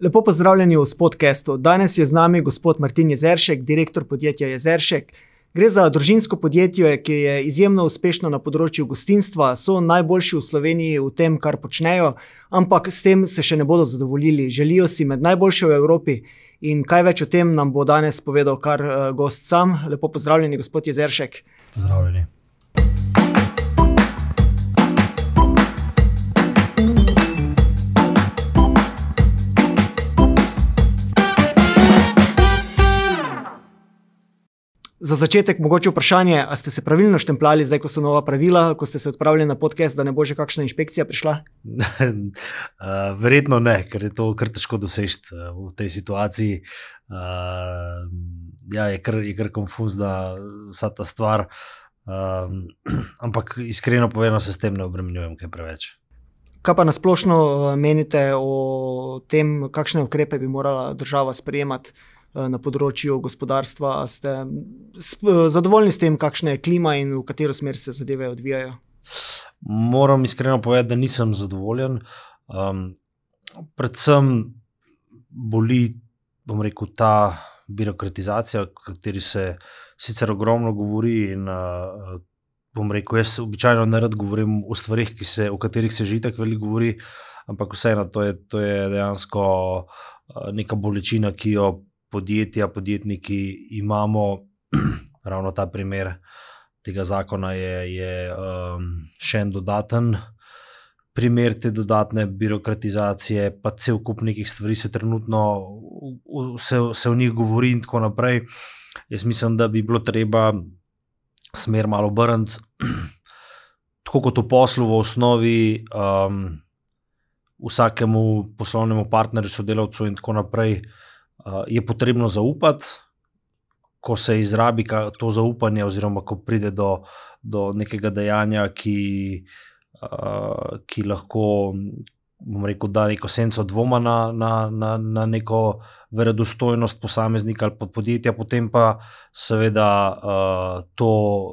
Lepo pozdravljeni v podkastu. Danes je z nami gospod Martin Jezeršek, direktor podjetja Jezeršek. Gre za družinsko podjetje, ki je izjemno uspešno na področju gostinstva, so najboljši v Sloveniji v tem, kar počnejo, ampak s tem se še ne bodo zadovoljili. Želijo si med najboljši v Evropi. In kaj več o tem nam bo danes povedal kar uh, gost sam. Lepo pozdravljeni, gospod Jezeršek. Pozdravljeni. Za začetek, mogoče vprašanje, ali ste se pravilno štempljali, zdaj, ko so nova pravila, ko ste se odpravili na podcast, da ne bo že kakšna inšpekcija prišla? uh, verjetno ne, ker je to kar težko doseči uh, v tej situaciji. Uh, ja, je kar, kar konfuzna vsa ta stvar. Uh, ampak iskreno povedano, se s tem ne obremenjujem, kaj preveč. Kaj pa nasplošno menite o tem, kakšne ukrepe bi morala država sprejemati? Eh, na področju gospodarstva. Ste eh, zadovoljni s tem, kakšna je klima in v katero smer se zadeve odvijajo? Moram iskreno povedati, da nisem zadovoljen. Um, predvsem boli, bom rekel, ta birokratizacija, o kateri se sicer ogromno govori. In, uh, bom rekel, jaz običajno ne rad govorim o stvarih, se, o katerih se že tako veliko govori, ampak vseeno, to je, to je dejansko uh, neka bolečina, ki jo podjetja, podjetniki imamo, ravno ta primer tega zakona je, je um, še en dodaten primer te dodatne birokratizacije, pa cel kup nekih stvari se trenutno se, se v njih govori in tako naprej. Jaz mislim, da bi bilo treba smer malo obrniti. Tako kot v poslu, v osnovi, um, vsakemu poslovnemu partnerju, sodelavcu, in tako naprej, uh, je potrebno zaupati, ko se izrabi to zaupanje, oziroma ko pride do, do nekega dejanja, ki, uh, ki lahko. Bom rekel, da neko senco dvoma na, na, na, na neko verodostojnost posameznika ali podjetja, potem pa seveda uh, to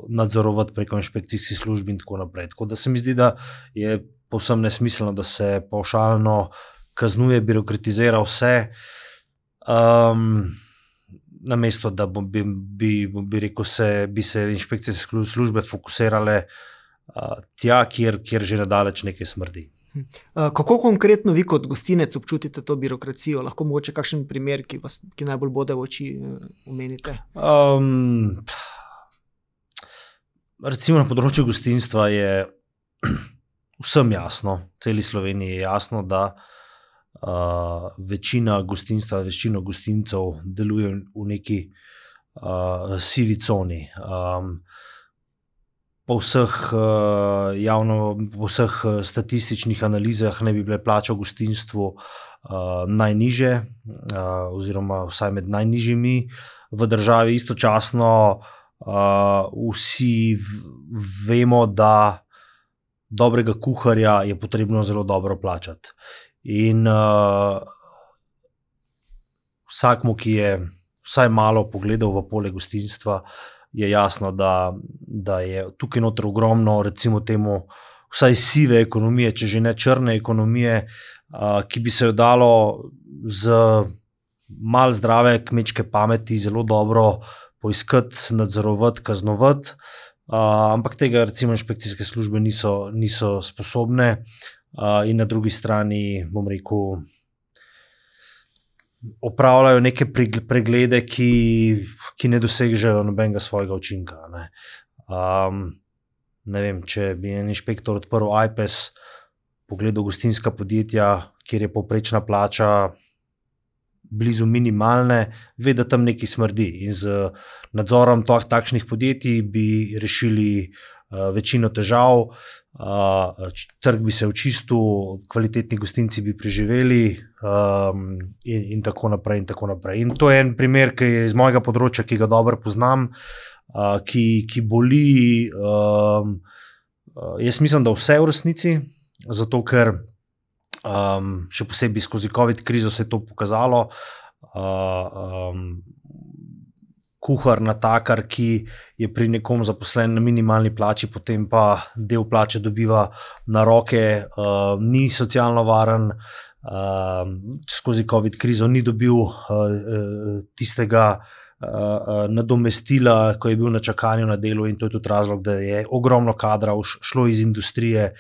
nadzorovati preko inšpekcijskih služb in tako naprej. Tako da se mi zdi, da je povsem nesmiselno, da se paušalno kaznuje, birokratizira vse. Uh, Um, na mesto, da bi, bi, bi, rekel, se, bi se inšpekcijske službe fokusirale uh, tja, kjer, kjer že nadaleč nekaj smrdi. Hm. Kako konkretno vi, kot gostinec, občutite to birokracijo? Lahko mogoče kakšen primer, ki vas ki najbolj bode v oči, eh, omenite? Um, recimo na področju gostinstva je vsem jasno, celi Sloveniji je jasno, da uh, uh, večina gostinstva, večina gostincev deluje v neki uh, sivi coni. Um, po vseh, uh, javno, po vseh statističnih analizah ne bi bile plače v gostinstvu uh, najniže, uh, oziroma vsaj med najnižjimi v državi, istočasno. Uh, vsi vemo, da dobrega kuharja je potrebno zelo dobro plačati. In uh, vsakmu, ki je vsaj malo pogledal v polje gostinstva, je jasno, da, da je tukaj noter ogromno, recimo, temu, vsaj sive ekonomije, če že ne črne ekonomije, uh, ki bi se jo dalo z malo zdrave kmečke pameti zelo dobro poiskati, nadzorovati, kaznovati. Uh, ampak tega, recimo, inšpekcijske službe niso, niso sposobne. Uh, in na drugi strani, bom rekel, opravljajo neke preglede, ki, ki ne dosežejo nobenega svojega učinka. Ne. Um, ne vem, če bi en inšpektor odprl iPad, pogledal gostinska podjetja, kjer je povprečna plača. Blizu minimalne, ve, da tam nekaj smrdi. In z nadzorom takšnih podjetij bi rešili uh, večino težav, uh, trg bi se očistil, kvalitetni gostinci bi preživeli, um, in, in tako naprej. In, tako naprej. in to je en primer, ki je iz mojega področja, ki ga dobro poznam, uh, ki, ki boli. Um, jaz mislim, da vse v resnici, zato ker um, še posebej skozi COVID krizo se je to pokazalo. Uh, um, kuhar, natakar, ki je pri nekom zaposlen na minimalni plači, potem pa del plače dobiva na roke, uh, ni socialno varen. skozi COVID krizo ni dobil tistega. Uh, nadomestila, ko je bil na čakanju na delu, in to je tudi razlog, da je ogromno kadra šlo iz industrije,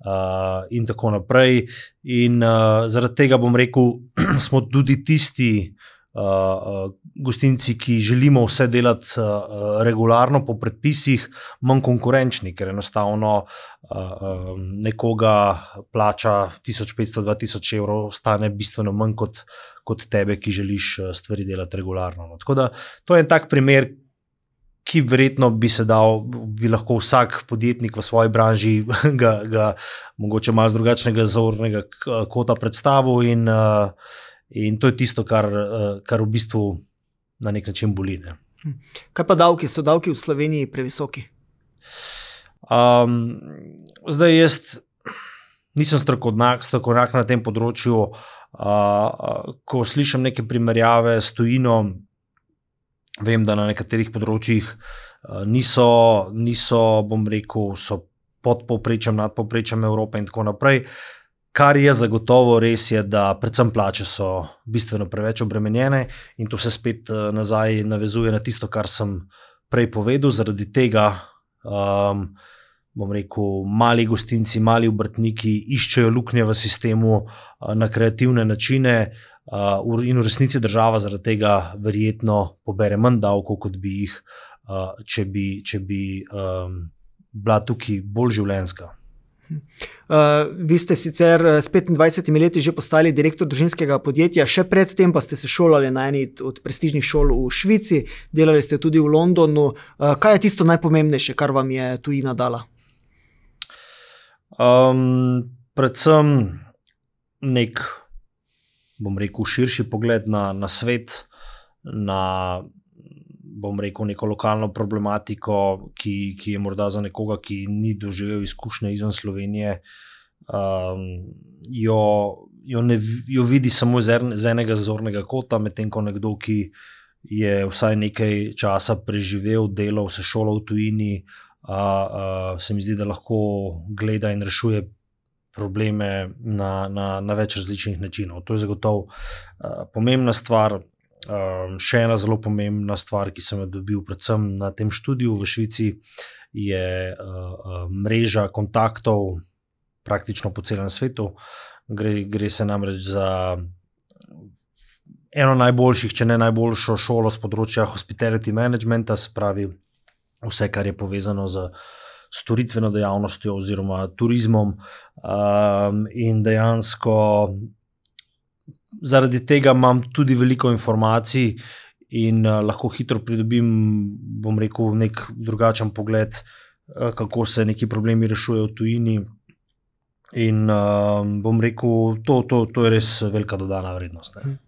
uh, in tako naprej. In uh, zaradi tega bom rekel, smo tudi tisti, uh, uh, gostinci, ki želimo vse delati uh, regularno po predpisih, manj konkurenčni, ker enostavno uh, nekoga plača 1500-2000 evrov, stane bistveno manj kot, kot tebe, ki želiš stvari delati regularno. No. Tako da to je en tak primer. Ki verjetno bi se dal, bi lahko vsak podjetnik v svoji branži, ga, ga mogoče malo drugačnega zornega kota predstavil, in uh, In to je tisto, kar, eh, kar v bistvu na nek način boli. Ne. Hm. Kaj pa davki? So davki v Sloveniji previsoki? Um, zdaj, jaz nisem strokovnjak na tem področju. Uh, ko slišim neke primerjave s tujino, vem, da na nekaterih področjih uh, niso, niso, bom rekel, so pod povprečjem, nad povprečjem Evrope in tako naprej. Kar je zagotovo res, je, da predvsem plače so bistveno preveč obremenjene in to se spet uh, nazaj navezuje na tisto, kar sem prej povedal. Zaradi tega, um, bom rekel, mali gostinci, mali obrtniki iščejo luknje v sistemu uh, na kreativne načine. Uh, in v resnici država zaradi tega verjetno pobere manj davkov, kot bi jih, uh, če bi, če bi um, bila tukaj bolj življenska. Uh, vi ste sicer eh, s 25 leti že postali direktor družinskega podjetja, še predtem pa ste se šolali na eni od prestižnih šol v Švici, delali ste tudi v Londonu. Uh, kaj je tisto najpomembnejše, kar vam je tujina dala? Um, predvsem nek, bom rekel, širši pogled na, na svet, na bom rekel, neko lokalno problematiko, ki, ki je morda za nekoga, ki ni doživel izkušnje izven Slovenije, um, jo, jo, ne, jo vidi samo z, z enega zornega kota, medtem ko nekdo, ki je vsaj nekaj časa preživel, delal, se šolal v tujini, uh, uh, se mi zdi, da lahko gleda in rešuje. Probleme na, na, na več različnih načinov. To je zagotovo uh, pomembna stvar, Um, še ena zelo pomembna stvar, ki sem jo dobil, predvsem na tem študiju v Švici, je uh, mreža kontaktov praktično po celem svetu. Gre, gre se namreč za eno najboljših, če ne najboljšo šolo z področja hospitality managementa, se pravi vse, kar je povezano z. Storitveno dejavnostjo, oziroma turizmom, um, in dejansko zaradi tega imam tudi veliko informacij in uh, lahko hitro pridobim, bom rekel, nek drugačen pogled, uh, kako se neki problemi rešujejo v tujini. In uh, bom rekel, to, to, to je res velika dodana vrednost. Ne.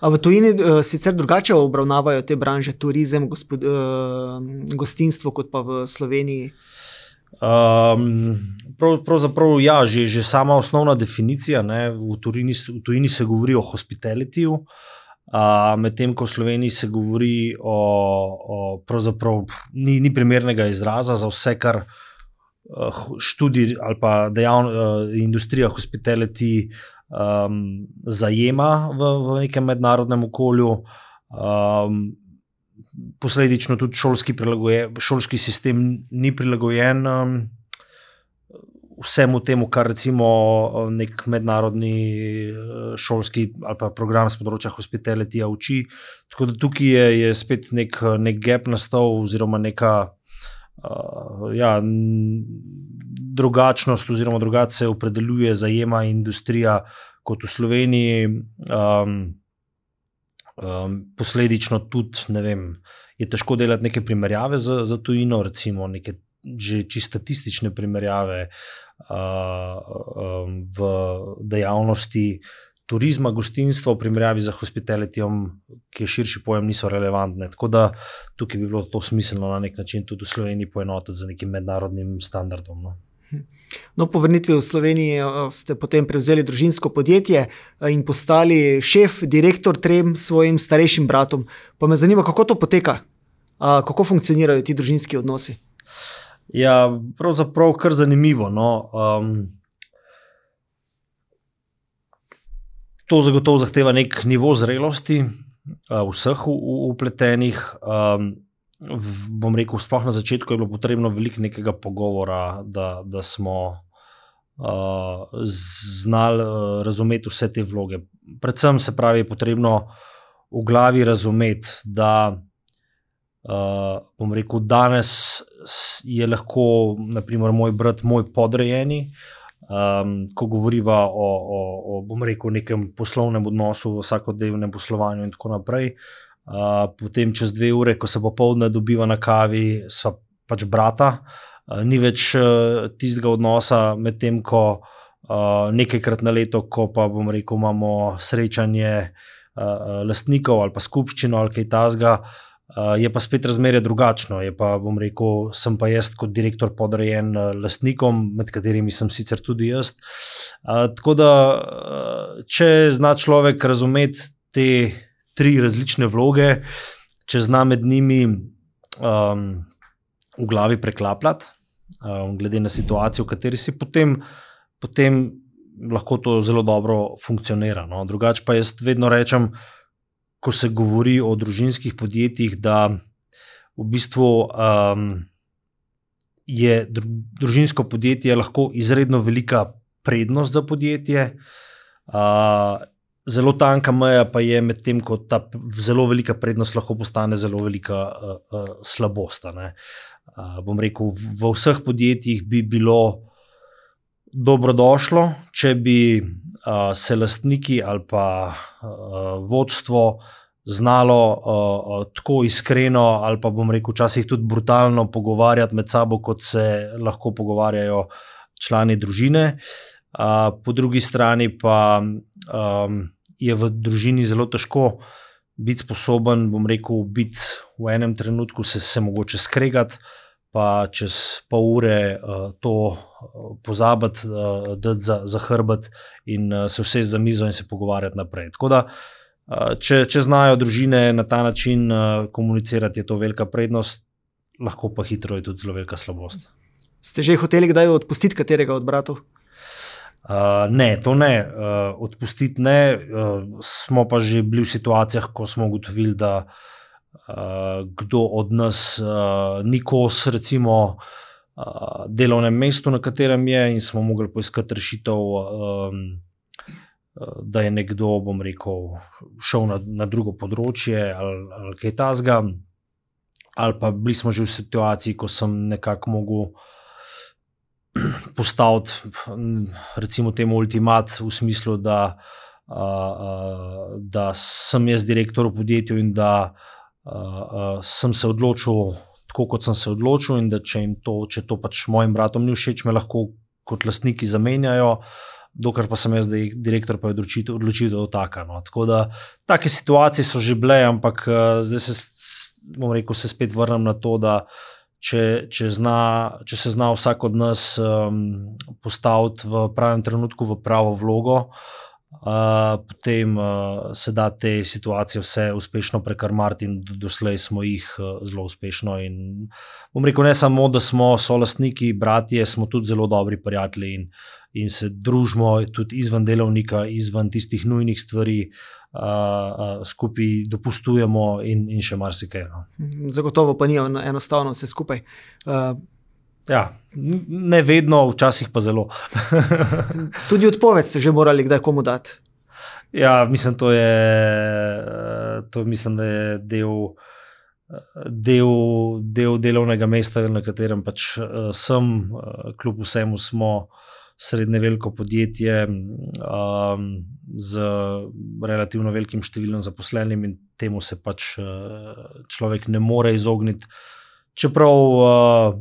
A v tujini uh, sicer drugače obravnavajo te branže, turizem, gospod, uh, gostinstvo, kot pa v Sloveniji? Um, prav, pravzaprav, ja, že, že sama osnovna definicija. Ne, v, turini, v tujini se govori o hospitalitiju, uh, medtem ko v Sloveniji se govori o. o pravzaprav ni, ni primernega izraza za vse, kar uh, študij ali pa dejavno uh, industrija hospitality um, zajema v, v nekem mednarodnem okolju. Um, posledično tudi šolski, šolski sistem ni prilagojen um, vsemu temu, kar recimo nek mednarodni uh, šolski ali pa program z področja hospitality uči. Tako da tukaj je, je spet nek, nek gap nastal, oziroma neka uh, ja, drugačnost, oziroma drugače se opredeljuje, zajema industrija kot v Sloveniji. Um, Um, posledično tudi, ne vem, je težko delati neke primerjave za, za tujino, recimo neke že čisto statistične primerjave uh, um, v dejavnosti turizma, gostinstva, v primerjavi z hospitalityjem, ki je širši pojem, niso relevantne. Tako da tukaj bi bilo to smiselno na nek način tudi v Sloveniji poenotiti z nekim mednarodnim standardom. No. No, po vrnitvi v Slovenijo eh, ste potem prevzeli družinsko podjetje eh, in postali šef, direktor trem svojim starejšim bratom. Pa me zanima, kako to poteka, kako funkcionirajo ti družinski odnosi. Ja, pravzaprav kar zanimivo. No. Um, to zagotovo zahteva nek nivo zrelosti uh, vseh upletenih. Um, bom rekel, sploh na začetku je bilo potrebno veliko nekega pogovora, da, da smo uh, znali uh, razumeti vse te vloge. Predvsem se pravi, je potrebno v glavi razumeti, da uh, bom rekel, danes je lahko, naprimer, moj brat, moj podrejeni. Um, ko govorimo o, o, o, bom rekel, nekem poslovnem odnosu, vsakodnevnem poslovanju, in tako naprej. Uh, potem, čez dve ure, ko se popoldne dobiva na kavi, so pač brata, uh, ni več uh, tistega odnosa, medtem ko uh, nekajkrat na leto, ko pa bomo rekel, imamo srečanje uh, lastnikov ali pa skupščino ali kaj tasga. Uh, je pa spet razmerje drugačno. Pa, rekel, sem pa jaz, kot direktor, podrejen uh, lastnikom, med katerimi sem sicer tudi jaz. Uh, tako da, uh, če zna človek razumeti te tri različne vloge, če zna med njimi um, v glavi preklapljati, um, glede na situacijo, v kateri si potem, potem lahko to zelo dobro funkcionira. No. Drugače pa jaz vedno rečem, ko se govori o družinskih podjetjih, da v bistvu. Um, Je družinsko podjetje lahko izredno velika prednost za podjetje, uh, zelo tanka meja pa je med tem, ko ta zelo velika prednost lahko postane zelo velika uh, uh, slabost. Uh, bom rekel, v vseh podjetjih bi bilo dobrodošlo, če bi uh, se lastniki ali pa uh, vodstvo znalo uh, tako iskreno, ali pa bom rekel, včasih tudi brutalno pogovarjati med sabo, kot se lahko pogovarjajo člani družine. Uh, po drugi strani pa um, je v družini zelo težko biti sposoben, bom rekel, biti v enem trenutku, se, se mogoče skregati, pa čez pol ure uh, to uh, pozabiti, uh, da za, za hrbet in uh, se vse za mizo in se pogovarjati naprej. Tako da, uh, če, če znajo družine na ta način uh, komunicirati, je to velika prednost, lahko pa hitro je tudi zelo velika slabost. Ste že hoteli kdaj odpustiti katerega od bratov? Uh, ne, to ne, uh, odpustiti ne. Uh, smo pa že bili v situacijah, ko smo ugotovili, da uh, kdo od nas uh, ni kos, recimo, uh, delovnem mestu, na katerem je, in smo mogli poiskati rešitev, um, da je nekdo, bom rekel, šel na, na drugo področje ali, ali kaj tasga. Ali pa bili smo že v situaciji, ko sem nekako mogel postaviti, recimo, temu ultimat v smislu, da, a, a, da sem jaz direktor v podjetju in da a, a, sem se odločil tako, kot sem se odločil, in da če jim to, če to pač mojim bratom ni všeč, me lahko kot lastniki zamenjajo. Dokler pa sem jaz, direktor, pa je odločitev, odločitev taka. No. Tako da, take situacije so že bile, ampak zdaj se, rekel, se spet vrnem na to, da uh, če, če, zna, če se zna vsak od nas um, postaviti v pravem trenutku v pravo vlogo, uh, potem uh, se da te situacije vse uspešno prekarmati in doslej smo jih uh, zelo uspešno. In bom rekel, ne samo, da smo solastniki, bratje, smo tudi zelo dobri prijatelji in se družimo tudi izven delovnika, izven tistih nujnih stvari. Uh, uh, skupaj dopustujemo, in, in še marsikaj. No. Zagotovo pa ni enostavno vse skupaj. Uh, ja, ne vedno, včasih pa zelo. tudi odpoved ste že morali kdaj komu dati. Ja, mislim, to je, to mislim, da je del, del, del delovnega mesta, na katerem pač sem, kljub vsemu smo srednje veliko podjetje um, z relativno velikim številom zaposlenim in temu se pač uh, človek ne more izogniti. Čeprav uh,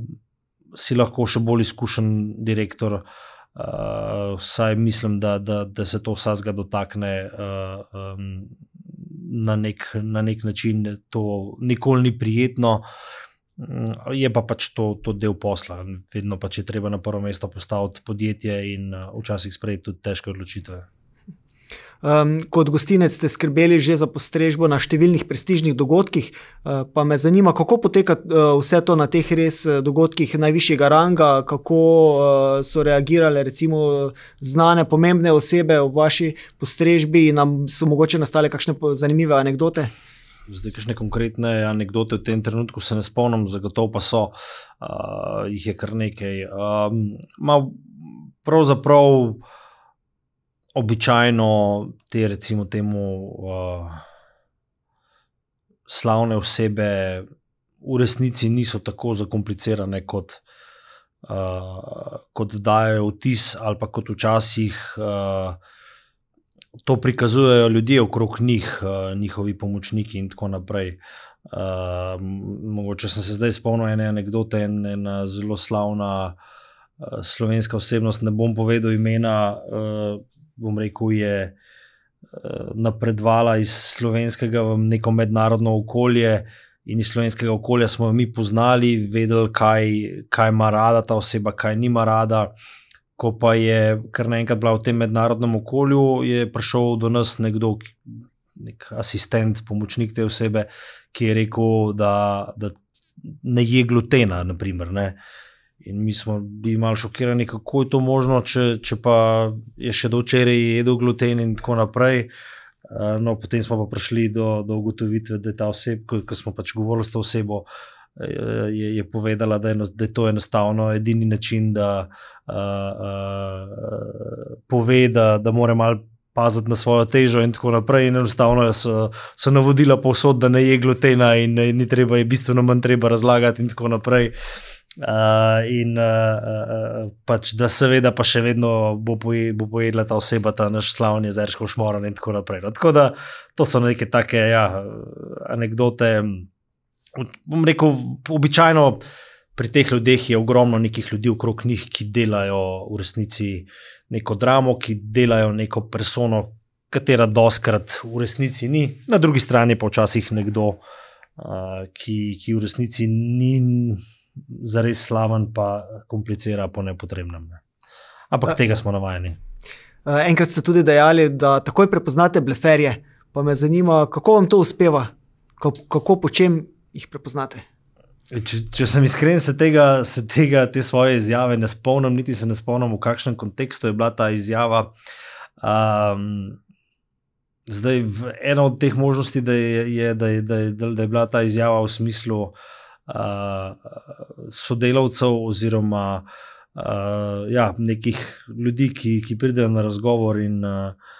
si lahko še bolj izkušen direktor, uh, vsaj mislim, da, da, da se to vsega dotakne. Uh, um, Na nek, na nek način to nikoli ni prijetno, uh, je pa pač to, to del posla. Vedno pač je treba na prvo mesto postaviti podjetje in uh, včasih sprejeti tudi težke odločitve. Um, kot gostinec ste skrbeli že za postrežbo na številnih prestižnih dogodkih, uh, pa me zanima, kako poteka uh, vse to na teh res dogodkih najvišjega ranga, kako uh, so reagirale recimo znane, pomembne osebe v vaši postrežbi in nam so mogoče nastale kakšne zanimive anekdote. Zdaj, kakšne konkretne anekdote v tem trenutku se ne spomnim, zagotovo pa so, uh, jih je kar nekaj. Um, pravzaprav običajno te, recimo, temu uh, slavne osebe v resnici niso tako zakomplicirane, kot, uh, kot dajo vtis, ali pa kot včasih uh, to prikazujejo ljudje okrog njih, uh, njihovi pomočniki in tako naprej. Uh, mogoče sem se zdaj spomnil ene anekdote, ena zelo slavna uh, slovenska osebnost, ne bom povedal imena. Uh, bom rekel, je eh, napredovala iz slovenskega v neko mednarodno okolje. In iz slovenskega okolja smo jo mi poznali, vedeli, kaj, kaj ima rada ta oseba, kaj nima rada. Ko pa je kar naenkrat bila v tem mednarodnem okolju, je prišel do nas nekdo, nek asistent, pomočnik te osebe, ki je rekel, da, da ne je glutena. Naprimer, ne. Uh, In mi smo bili malo šokirani, kako je to možno, če, če pa je še do včeraj jedel gluten in tako naprej. Uh, no, potem smo pa prišli do, do ugotovitve, da je ta oseba, ko smo pač govorili s to osebo, je, je povedala, da je, da je to enostavno edini način, da uh, uh, pove, da, da mora malo paziti na svojo težo in tako naprej. In enostavno so, so navodila povsod, da ne je glutena in ni treba, je bistveno manj treba razlagati in tako naprej. Uh, in uh, uh, pač, da seveda pa še vedno bo, poje, bo pojedla ta oseba, ta naš slavni zrško šmoran in tako naprej. No, tako da to so neke take ja, anekdote. Bom rekel, običajno pri teh ljudeh je ogromno nekih ljudi okrog njih, ki delajo v resnici neko dramo, ki delajo neko persono, katera doskrat v resnici ni, na drugi strani pa včasih nekdo, uh, ki, ki v resnici ni za res slaven, pa komplicira po nepotrebnem. Ne. Ampak tega smo navajeni. Enkrat ste tudi dejali, da takoj prepoznate bleferje. Pa me zanima, kako vam to uspeva, kako po čem jih prepoznate. E, če, če sem iskren, se tega, se tega, te svoje izjave ne spomnim, niti se ne spomnim, v kakšnem kontekstu je bila ta izjava. Um, zdaj, ena od teh možnosti je, je, da, je, da, je, da je bila ta izjava v smislu, uh, sodelavcev oziroma uh, ja, nekih ljudi, ki, ki pridejo na razgovor in uh,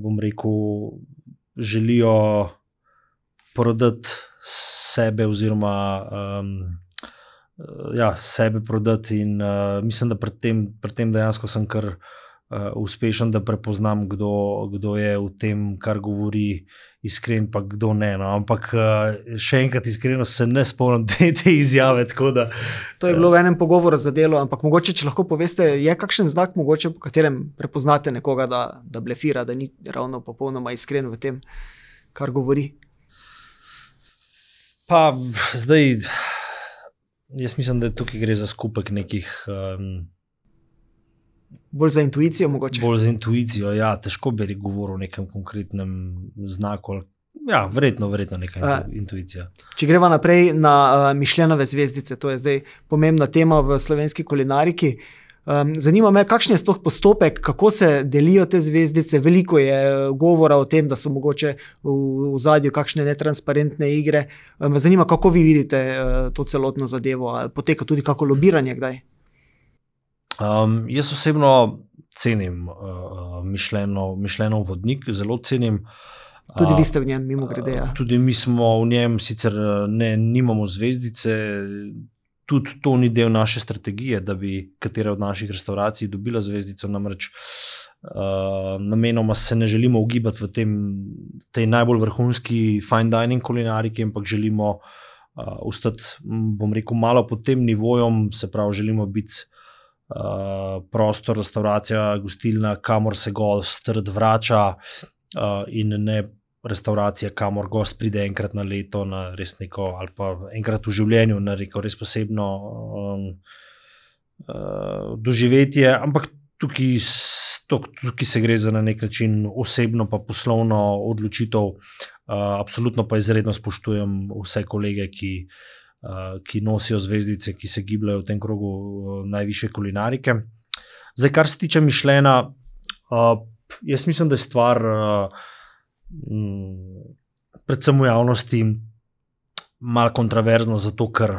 bom rekel, želijo prodati sebe oziroma um, ja, sebe prodati in uh, mislim, da pred tem, pred tem dejansko sem kar uh, uspešen, da prepoznam, kdo, kdo je v tem, kar govori, iskren, pa kdo ne. No. Ampak uh, še enkrat, iskreno se ne spomnim te, te izjave. Da, to je bilo v enem pogovoru za delo, ampak mogoče, če lahko poveste, je kakšen znak, mogoče, po katerem prepoznate nekoga, da, da blefira, da ni ravno popolnoma iskren v tem, kar govori. Pa zdaj, jaz mislim, da tukaj gre za skupek nekih. Um, bolj za intuicijo. Mogoče. Bolj za intuicijo, ja, težko bi govoril o nekem konkretnem znaku. Ja, verjetno, verjetno neka intu, intuicija. Če gremo naprej na uh, Mišljenove zvezdice, to je zdaj pomembna tema v slovenski kulinariki. Um, zanima me, kakšen je sploh postopek, kako se delijo te zvezdice. Veliko je govora o tem, da so mogoče v, v zadju kakšne netransparentne igre. Um, zanima me, kako vi vidite uh, to celotno zadevo, ali poteka tudi kako lobiranje kdaj. Um, jaz osebno cenim uh, mišljeno, mišljeno vodnik, zelo cenim. Tudi vi ste v njem, mimo grede. Ja. Tudi mi smo v njem, sicer ne, nimamo zvezdice, tudi to ni del naše strategije, da bi katera od naših restauracij dobila zvezdico. Namreč uh, namenoma se ne želimo ugibati v tem, tej najbolj vrhunski fine dining kulinariki, ampak želimo uh, ostati, bom rekel, malo pod tem nivojem, se pravi, želimo biti. Uh, prostor, restauracija, gostilna, kamor se gost vrača, uh, in ne restauracija, kamor gost pride enkrat na leto, na res neko, ali pa enkrat v življenju, na neko res posebno um, uh, doživetje. Ampak tukaj, tukaj se gre za na nek način osebno, pa poslovno odločitev. Uh, absolutno pa izredno spoštujem vse kolege, ki, uh, ki nosijo zvezdice, ki se gibljajo v tem krogu uh, najviše kulinarike. Zdaj, kar se tiče mišljenja, uh, jaz mislim, da je stvar, uh, m, predvsem v javnosti, malo kontroverzna, zato ker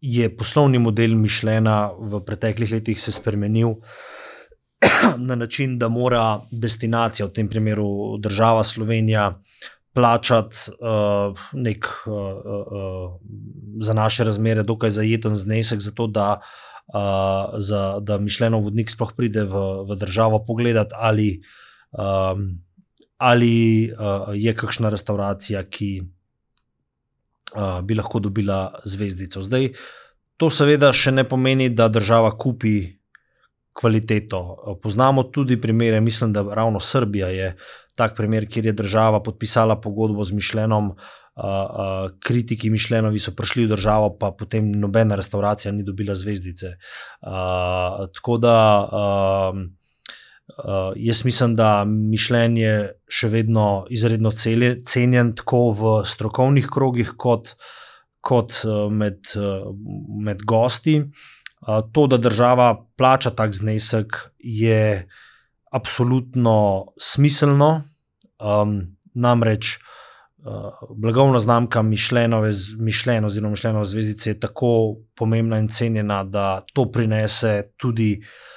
je poslovni model mišljenja v preteklih letih se spremenil na način, da mora destinacija, v tem primeru država Slovenija, plačati uh, nek uh, uh, za naše razmere, dokaj zajeten znesek, zato da, uh, za, da mišljeno vodnik sploh pride v, v državo pogledati, ali, um, ali uh, je kakšna restauracija, ki bi lahko dobila zvezdico. Zdaj, to seveda še ne pomeni, da država kupi kvaliteto. Poznamo tudi primere, mislim, da ravno Srbija je tak primer, kjer je država podpisala pogodbo z Mišljenom. Uh, uh, kritiki Mišljenovi so prišli v državo, pa potem nobena restauracija ni dobila zvezdice. Uh, tako da uh, Uh, jaz mislim, da mišljenje je še vedno izredno cenjen, tako v strokovnih krogih, kot, kot uh, med, uh, med gosti. Uh, to, da država plača tak znesek, je absolutno smiselno. Um, namreč uh, blagovna znamka Mišljeno, oziroma Mišljeno zvezdice, je tako pomembna in cenjena, da to prinese tudi uh,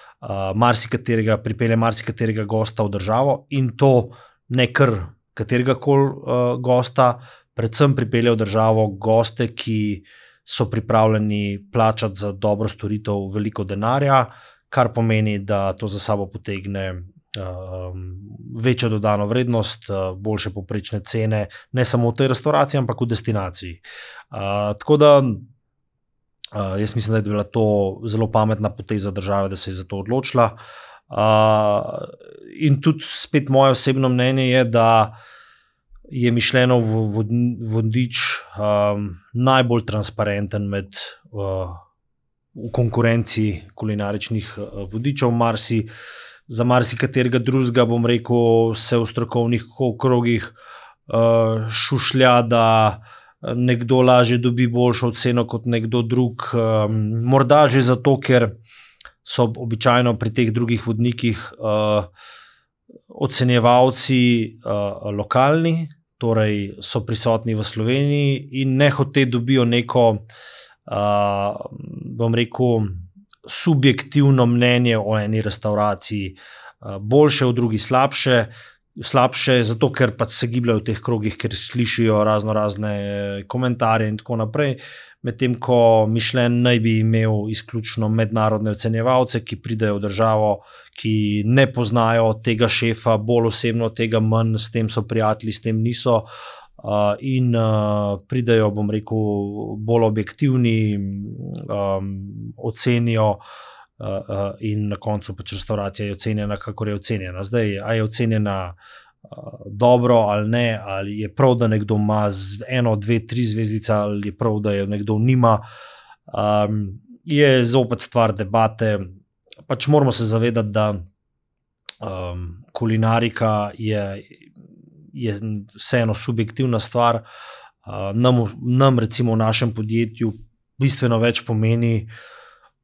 marsikaterega, pripelje marsikaterega gosta v državo in to ne kar katerega koli uh, gosta, predvsem pripelje v državo goste, ki so pripravljeni plačati za dobro storitev veliko denarja, kar pomeni, da to za sabo potegne. Uh, večjo dodano vrednost, uh, boljše poprečne cene, ne samo v tej restavraciji, ampak v destinaciji. Uh, tako da Uh, jaz mislim, da je bila to zelo pametna poteza države, da se je za to odločila. Uh, in tudi spet moje osebno mnenje je, da je mišljeno v vodič um, najbolj transparenten med, uh, v konkurenci kulinaričnih uh, vodičev. Marsi, za marsikaterega drugega, bom rekel, se v strokovnih krogih uh, šušlja, da nekdo lažje dobi boljšo oceno kot nekdo drug. Um, morda že zato, ker so običajno pri teh drugih vodnikih uh, ocenjevalci uh, lokalni, torej so prisotni v Sloveniji in ne hote dobijo neko, uh, bom rekel, subjektivno mnenje o eni restauraciji. Boljše, v drugi slabše, slabše, zato ker pač se gibljajo v teh krogih, ker slišijo razno razne eh, komentarje in tako naprej. Medtem ko Mišljen naj bi imel izključno mednarodne ocenjevalce, ki pridejo v državo, ki ne poznajo tega šefa, bolj osebno tega manj, s tem so prijatelji, s tem niso. Uh, in uh, pridejo, bom rekel, bolj objektivni, um, ocenijo, uh, uh, in na koncu pač restauracija je ocenjena, kako je ocenjena. Zdaj, ali je ocenjena uh, dobro ali ne, ali je prav, da nekdo ima eno, dve, tri zvezdice, ali je prav, da je nekdo nima, um, je zopet stvar debate. Pač moramo se zavedati, da um, kulinarika je, je vseeno subjektivna stvar. Uh, nam, nam, recimo, v našem podjetju bistveno več pomeni, uh,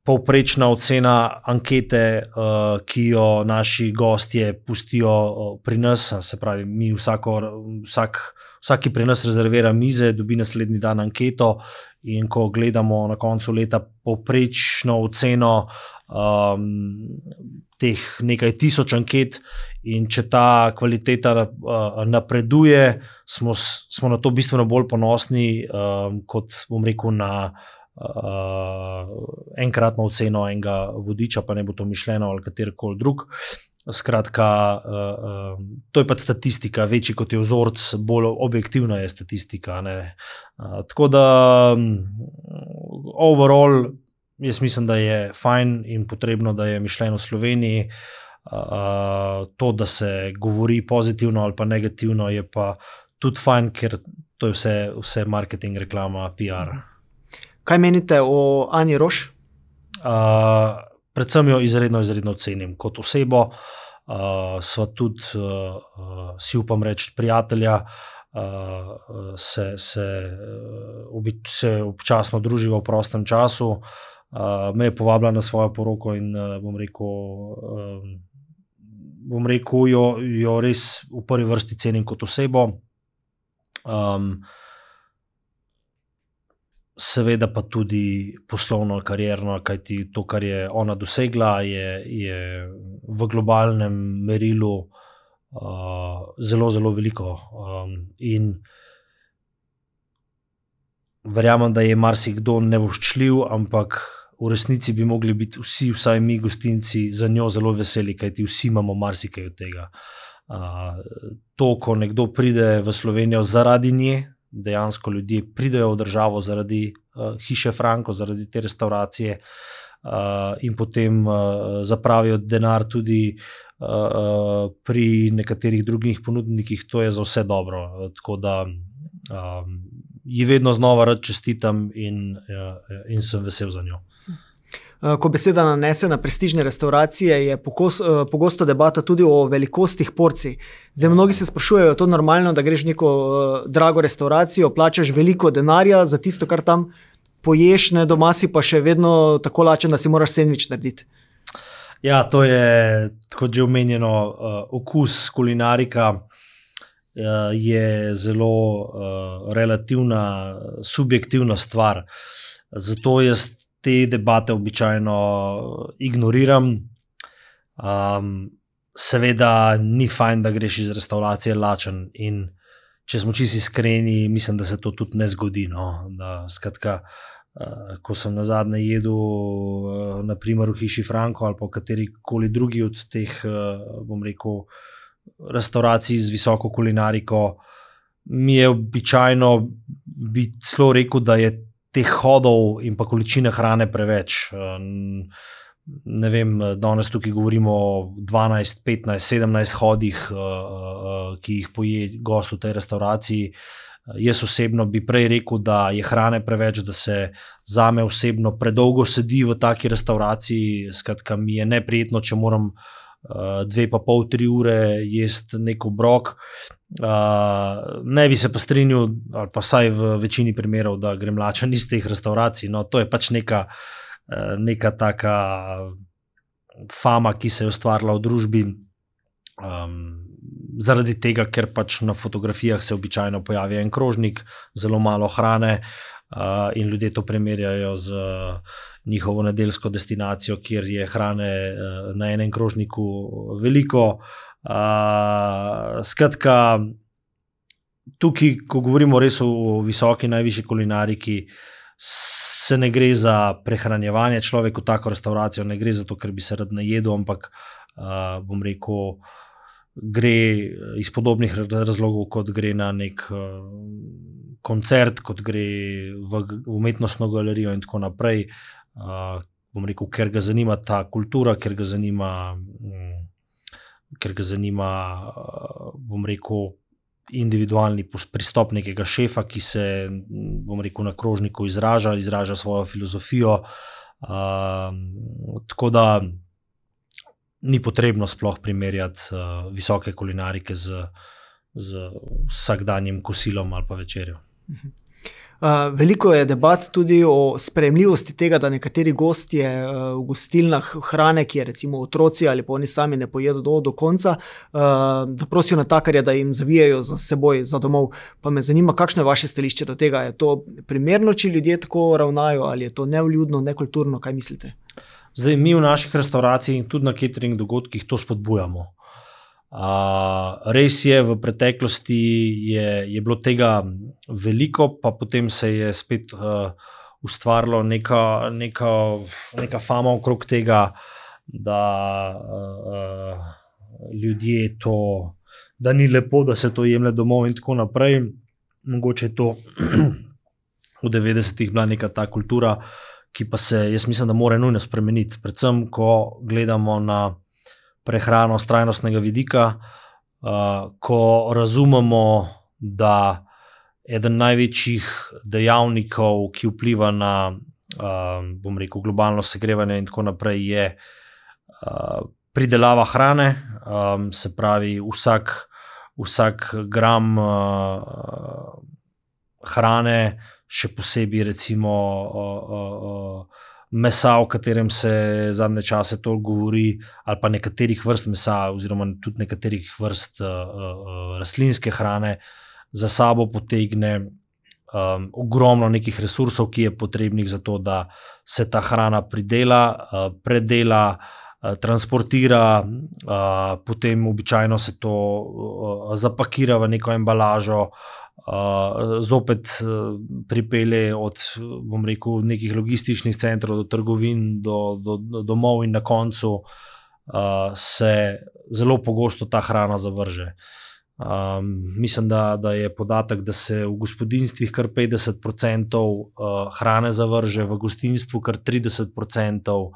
povprečna ocena ankete, uh, ki jo naši gostje pustijo uh, pri nas, se pravi, mi vsako, vsak, vsaki pri nas rezervira mize, dobi naslednji dan anketo. In ko gledamo na koncu leta povprečno oceno um, teh nekaj tisoč anket, in če ta kvaliteta uh, napreduje, smo, smo na to bistveno bolj ponosni, um, kot bom rekel, na uh, enkratno oceno enega vodiča, pa ne bo to mišljeno ali katerkoli drug. Skratka, uh, uh, to je pač statistika, večji kot je vzorc, bolj objektivna je statistika. Uh, tako da, um, overall, jaz mislim, da je fajn in potrebno, da je mišljeno v Sloveniji. Uh, to, da se govori pozitivno ali pa negativno, je pa tudi fajn, ker to je vse, vse marketing, reklama, PR. Kaj menite o Ani Roš? Uh, predvsem jo izredno, izredno cenim kot osebo. Uh, sva tudi, uh, uh, si upam reči, prijatelja, uh, se, se, uh, se občasno druživa v prostem času. Uh, me je povabila na svojo poroko in uh, bom rekel, uh, bom rekel jo, jo res v prvi vrsti cenim kot osebo. Um, seveda pa tudi poslovno, karjerno, kajti to, kar je ona dosegla, je, je v globalnem merilu uh, zelo, zelo veliko. Um, in verjamem, da je marsikdo nevoščljiv, ampak v resnici bi mogli biti vsi, vsaj mi, gostinci, za njo zelo veseli, kajti vsi imamo marsikaj od tega. Uh, to, ko nekdo pride v Slovenijo zaradi nje, dejansko ljudje pridejo v državo zaradi uh, hiše Franko, zaradi te restauracije uh, in potem uh, zapravijo denar tudi uh, pri nekaterih drugih ponudnikih, to je za vse dobro. Tako da um, ji vedno znova rad čestitam in, uh, in sem vesel za njo. Eh, ko beseda nanese na prestižne restauracije, je pokos, eh, pogosto debata tudi o velikostih porcij. Zdaj, mnogi se sprašujejo, je to normalno, da greš v neko uh, drago restauracijo, plačaš veliko denarja za tisto, kar tam poješ, ne doma si pa še vedno tako lačen, da si moraš sendvič narediti. Ja, to je, kot že omenjeno, uh, okus kulinarika. Je zelo uh, relativna, subjektivna stvar. Zato jaz te debate običajno ignoriram. Um, seveda, ni fajn, da greš iz restavracije lačen. In če smo čisto iskreni, mislim, da se to tudi ne zgodi. No? Da, skratka, uh, ko sem na zadnje jedel, uh, naprimer v Hiši Franko ali kateri koli drugi od teh, uh, bom rekel, restauracij z visoko kulinariko. Mi je običajno bi celo rekel, da je teh hodov in pa količine hrane preveč. Ne vem, danes tukaj govorimo o 12, 15, 17 hodih, eh, eh, ki jih poje gost v tej restauraciji. Jaz osebno bi prej rekel, da je hrane preveč, da se za me osebno predolgo sedi v taki restauraciji. Skratka, mi je neprijetno, če moram uh, dve pa pol, tri ure jesti neko brok. Uh, ne bi se pa strinjal, ali pa vsaj v večini primerov, da grem lačen iz teh restauracij. No, to je pač neka, uh, neka taka fama, ki se je ustvarila v družbi. Um, zaradi tega, ker pač na fotografijah se običajno pojavi en krožnik, zelo malo hrane, uh, in ljudje to primerjajo z uh, njihovo nedeljsko destinacijo, kjer je hrane uh, na enem krožniku veliko. Uh, skratka, tukaj, ko govorimo res o visoki, najvišji kulinariki. Se ne gre za prehranjevanje človeka v tako restauracijo, ne gre za to, ker bi se rad najedel, ampak uh, bom rekel, gre iz podobnih razlogov, kot gre na nek uh, koncert, kot gre v umetnostno galerijo in tako naprej. Uh, bom rekel, ker ga zanima ta kultura, ker ga zanima, um, ker ga zanima uh, bom rekel. Individualni pristop nekega šefa, ki se, bom rekel, na krožniku izraža, izraža svojo filozofijo. Uh, tako da ni potrebno sploh primerjati uh, visoke kulinarike z, z vsakdanjim kosilom ali pa večerjo. Uh, veliko je debat tudi o sprejemljivosti tega, da nekateri gostje uh, v gostilnah hrane, ki je recimo otroci ali pa oni sami ne pojedo do, do konca, uh, da prosijo na takarja, da jim zavijajo za seboj, za domov. Pa me zanima, kakšno je vaše stališče do tega. Je to primerno, če ljudje tako ravnajo, ali je to neuljudno, nekulturno, kaj mislite? Zdaj, mi v naših restauracijah in tudi na catering dogodkih to spodbujamo. Uh, res je, v preteklosti je, je bilo tega veliko, pa potem se je spet uh, ustvarila neka, neka, neka fama okrog tega, da uh, ljudje to, da ni lepo, da se to jemlje domov in tako naprej. Mogoče je to v 90-ih bila neka ta kultura, ki pa se, jaz mislim, da mora nujno spremeniti. Predvsem, ko gledamo na prehrano z trajnostnega vidika, uh, ko razumemo, da eden največjih dejavnikov, ki vpliva na uh, bom rekel, globalno segrevanje in tako naprej, je uh, pridelava hrane, um, se pravi, vsak, vsak gram uh, hrane, še posebej, recimo. Uh, uh, uh, Mesa, o katerem se zadnje čase toliko govori, ali pa nekaterih vrst mesa, oziroma tudi nekaterih vrst uh, uh, rastlinske hrane, za sabo potegne um, ogromno nekih resursov, ki je potrebnih za to, da se ta hrana pridela, uh, predela, uh, transportira, uh, potem običajno se to uh, zapakira v neko embalažo. Uh, zopet uh, pripelje od rekel, nekih logističnih centrov do trgovin, do, do, do domov, in na koncu uh, se zelo pogosto ta hrana zavrže. Um, mislim, da, da je podatek, da se v gospodinstvih kar 50% uh, hrane zavrže, v gostinstvu kar 30%.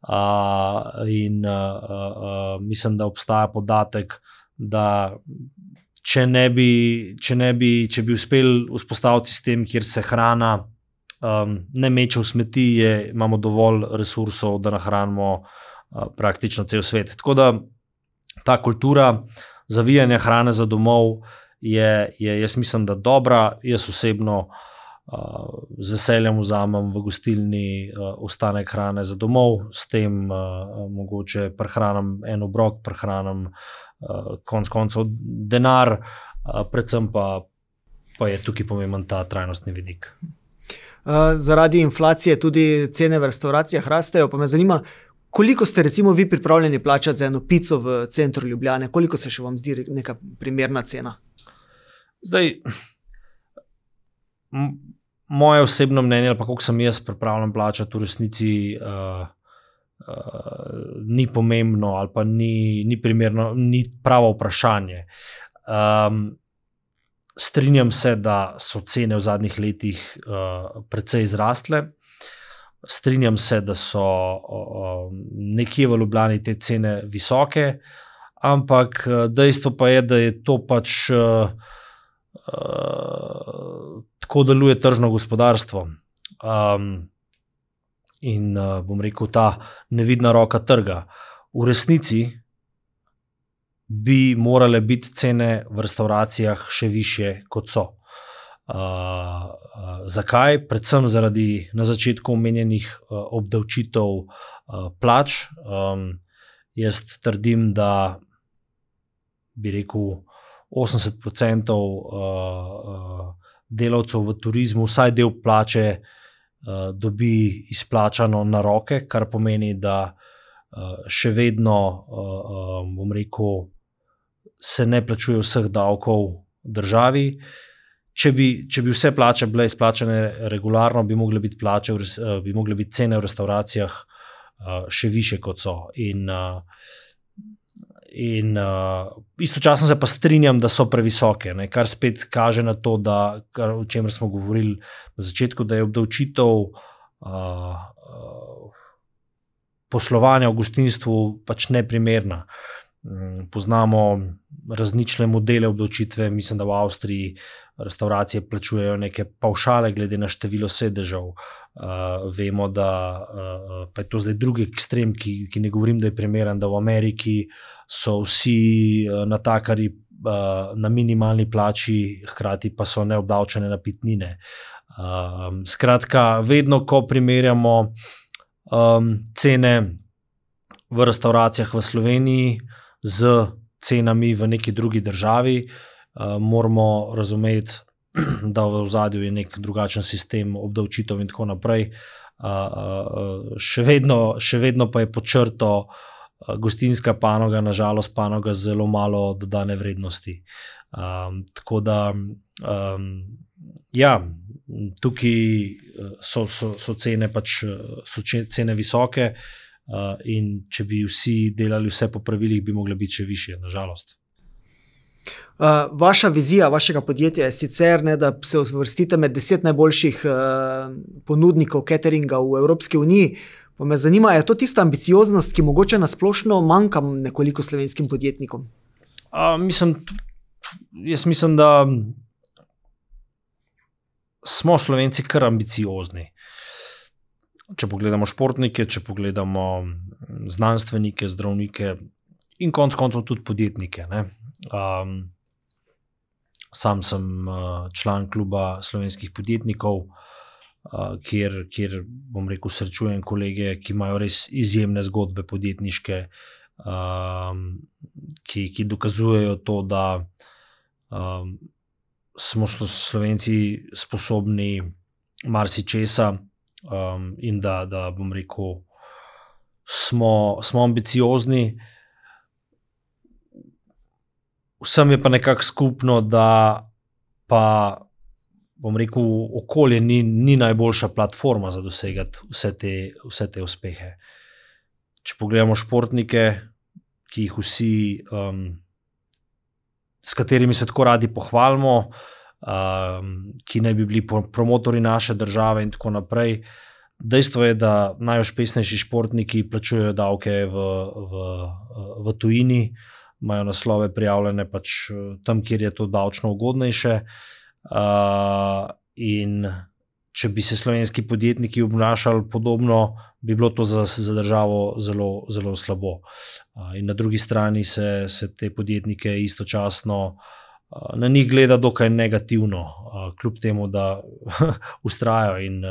Uh, in uh, uh, mislim, da obstaja podatek, da če ne bi, če ne bi, če bi uspeli vzpostaviti sistem, kjer se hrana um, ne meče v smeti, je, imamo dovolj resursov, da nahranimo uh, praktično cel svet. Tako da ta kultura zavijanje hrane za domov je, je jaz mislim, da dobra. Jaz osebno uh, z veseljem vzamem v gostilni uh, ostanek hrane za domov, s tem uh, mogoče prehranim en obrok, prehranim uh, konc koncev denar, uh, predvsem pa, pa je tukaj pomemben ta trajnostni vidik. Uh, zaradi inflacije tudi cene v restauracijah rastejo. Pa me zanima, Koliko ste, recimo, vi pripravljeni plačati za eno pico v centru Ljubljana, koliko se še vam zdi neka primerna cena? Zdaj, moje osebno mnenje, ali pa kako sem jaz pripravljen plačati, v resnici uh, uh, ni pomembno, ali pa ni, ni primerno, ni pravo vprašanje. Um, strinjam se, da so cene v zadnjih letih uh, precej zrastle. Strinjam se, da so o, nekje v Ljubljani te cene visoke, ampak e, dejstvo pa je, da je to pač uh, uh, tako deluje tržno gospodarstvo. Um, in uh, bom rekel, ta nevidna roka trga. V resnici bi morale biti cene v restauracijah še više, kot so. Uh, zakaj? Predvsem zaradi na začetku omenjenih uh, obdavčitev uh, plač. Um, jaz trdim, da bi rekel 80% uh, uh, delavcev v turizmu, vsaj del plače, uh, dobi izplačano na roke, kar pomeni, da uh, še vedno, uh, uh, bom rekel, se ne plačuje vseh davkov državi. Če bi, če bi vse plače bile izplačene regularno, bi mogle biti, plače, bi mogle biti cene v restauracijah uh, še više, kot so. In, uh, in uh, istočasno se pa strinjam, da so previsoke, ne? kar spet kaže na to, da, kar, o čemer smo govorili na začetku, da je obdavčitev. Uh, uh, Poslovanje v gostinstvu pač ne primerna. Mm, poznamo različne modele obdavčitve, mislim, da v Avstriji restauracije plačujejo neke paušale, glede na število sedežev. Uh, vemo, da uh, je to zdaj drugi ekstrem, ki, ki ne govorim, da je primeren, da v Ameriki so vsi natakari uh, na minimalni plači, hkrati pa so neobdavčene napitnine. Uh, skratka, vedno, ko primerjamo um, cene v restauracijah v Sloveniji z cenami v neki drugi državi, uh, moramo razumeti, da v zadju je nek drugačen sistem obdavčitev in tako naprej. Uh, še, vedno, še vedno pa je počrto uh, gostinska panoga, nažalost, panoga z zelo malo dodane vrednosti. Um, tako da, um, ja, tukaj so, so, so cene pač so cene visoke, uh, in če bi vsi delali vse po pravilih, bi mogli biti še više, nažalost. Uh, vaša vizija vašega podjetja je sicer, ne, da se uvrstite med deset najboljših uh, ponudnikov cateringa v Evropski uniji. Pa me zanima, je to tista ambicioznost, ki mogoče nasplošno manjka nekoliko slovenskim podjetnikom? Uh, mislim, jaz mislim, da smo slovenci kar ambiciozni. Če pogledamo športnike, če pogledamo znanstvenike, zdravnike in konec koncev tudi podjetnike. Um, sam sem član kluba slovenskih podjetnikov, kjer, kjer bom rekel, srečujem kolege, ki imajo res izjemne zgodbe podjetniške, um, ki, ki dokazujejo to, da um, smo slovenci sposobni marsikesa um, in da, da bom rekel, smo, smo ambiciozni. Vsem je pa nekako skupno, da pa, bom rekel, okolje ni, ni najboljša platforma za dosegati vse te, vse te uspehe. Če pogledamo športnike, ki jih vsi, um, s katerimi se tako radi pohvalimo, uh, um, ki naj bi bili promotori naše države in tako naprej. Dejstvo je, da najuspešnejši športniki plačujejo davke v, v, v tujini, imajo naslove prijavljene pač tam, kjer je to davčno ugodnejše. Uh, in če bi se slovenski podjetniki obnašali podobno, bi bilo to za, za državo zelo, zelo slabo. Uh, in na drugi strani se, se te podjetnike istočasno uh, na njih gleda dokaj negativno, kljub temu, da ustrajajo in,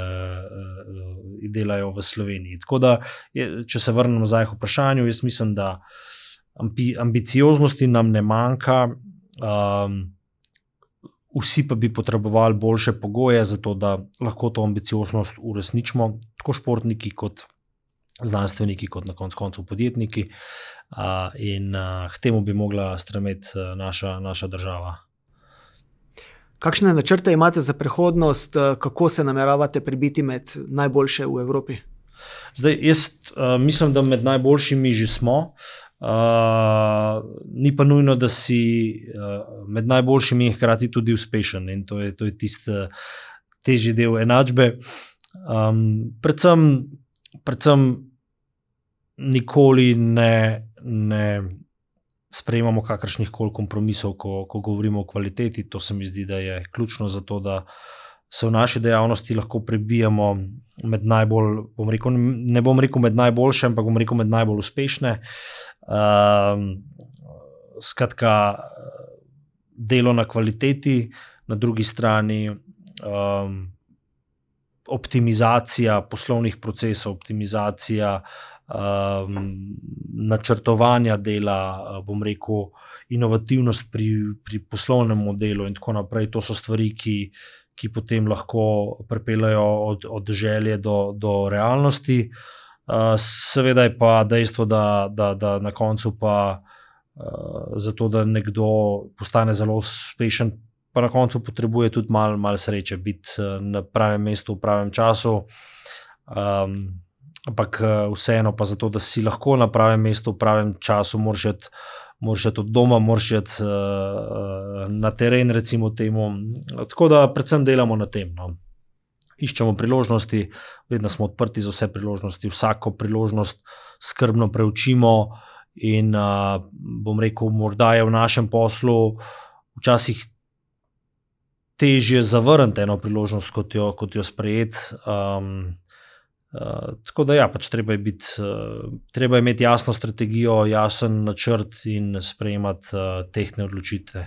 in delajo v Sloveniji. Tako da, če se vrnem nazaj k vprašanju, jaz mislim, da ambicioznosti nam ne manjka. Um, vsi pa bi potrebovali boljše pogoje, zato da lahko to ambicioznost uresničimo, tako športniki, kot znanstveniki, kot na koncu koncev podjetniki. Uh, in k temu bi mogla stremeti naša, naša država. Kakšne načrte imate za prihodnost, kako se nameravate prebiti med najboljše v Evropi? Zdaj, jaz uh, mislim, da med najboljšimi že smo. Uh, ni pa nujno, da si uh, med najboljšimi in hkrati tudi uspešen. In to je, to je tisti uh, težji del enačbe. Um, predvsem, predvsem nikoli ne, ne sprejemamo kakršnih koli kompromisov, ko, ko govorimo o kvaliteti. To se mi zdi, da je ključno za to, da se v naši dejavnosti lahko prebijemo med najbolj, bom rekel, ne bom rekel med najboljše, ampak bom rekel med najbolj uspešne. Um, skratka, delo na kvaliteti, na drugi strani. Um, Optimizacija poslovnih procesov, optimizacija uh, um, načrtovanja dela, uh, bom rekel, inovativnost pri, pri poslovnem modelu in tako naprej. To so stvari, ki, ki potem lahko pripeljajo od, od želje do, do realnosti. Uh, seveda je pa dejstvo, da, da, da na koncu pa. Uh, zato, da nekdo postane zelo uspešen, pa na koncu potrebuje tudi malo mal sreče, biti uh, na pravem mestu, v pravem času. Um, Ampak eh, vseeno, pa zato, da si lahko na pravem mestu, v pravem času, moraš iti od doma, moraš iti uh, na teren, recimo temu. Tako da predvsem delamo na tem. No. Iščemo priložnosti, vedno smo odprti za vse priložnosti, vsako priložnost skrbno preučimo. In uh, bom rekel, morda je v našem poslu včasih težje zavrniti eno priložnost, kot jo, kot jo sprejeti. Um, Uh, tako da, ja, pač treba, je biti, uh, treba je imeti jasno strategijo, jasen načrt in sprejemati uh, tehne odločitve.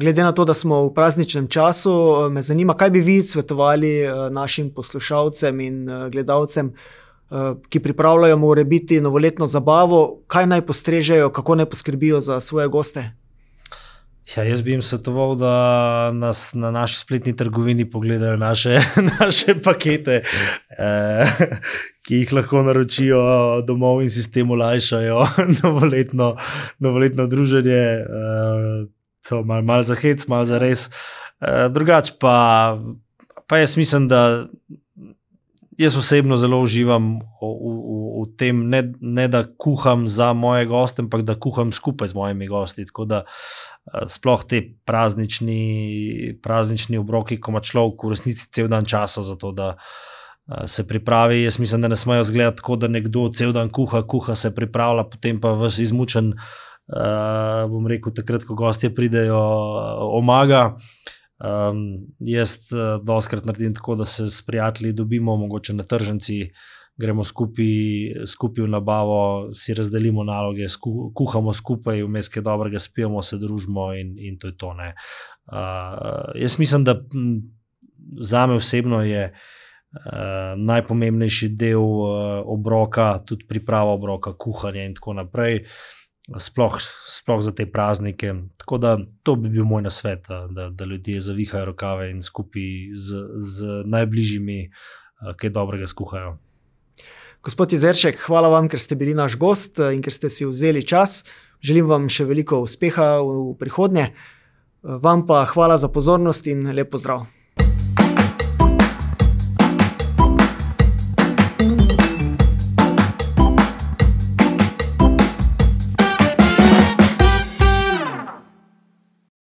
Glede na to, da smo v prazničnem času, me zanima, kaj bi vi svetovali našim poslušalcem in gledalcem, ki pripravljajo morebiti novoletno zabavo, kaj naj postrežejo, kako naj poskrbijo za svoje goste. Ja, jaz bi jim svetoval, da nas na naši spletni trgovini pogledajo naše, naše pakete, eh, ki jih lahko naročijo domov in si s tem olajšajo novoletno, novoletno druženje. Eh, to je malo mal za hec, malo za res. Eh, drugače pa, pa jaz mislim, da jaz osebno zelo uživam v, v tem, ne, ne da kuham za moje goste, ampak da kuham skupaj z mojimi gosti. Tako da uh, sploh te praznični, praznični obroki, ko ima človek v resnici cel dan časa za to. Se pripravi, jaz mislim, da ne smejo zgledati tako, da nekdo cel dan kuha, kuha se pripravlja, potem pa vse izmučen. Uh, bom rekel, takrat, ko gostje pridejo, omaga. Um, jaz uh, doskrat naredim tako, da se s prijatelji dobimo, mogoče na tržnici, gremo skupaj, skupaj v nabavo, si razdelimo naloge, sku, kuhamo skupaj, vmes je dobrega, spijemo, se družimo in, in to je to. Uh, jaz mislim, da za me osebno je uh, najpomembnejši del uh, obroka, tudi priprava obroka, kuhanje in tako naprej. Uh, sploh, sploh za te praznike. Tako da to bi bil moj nasvet, da, da ljudje zavihajo rokave in skupaj z, z najbližjimi kaj dobrega skuhajo. Gospod Jezeršek, hvala vam, ker ste bili naš gost in ker ste si vzeli čas. Želim vam še veliko uspeha v prihodnje. Vam pa hvala za pozornost in lep pozdrav.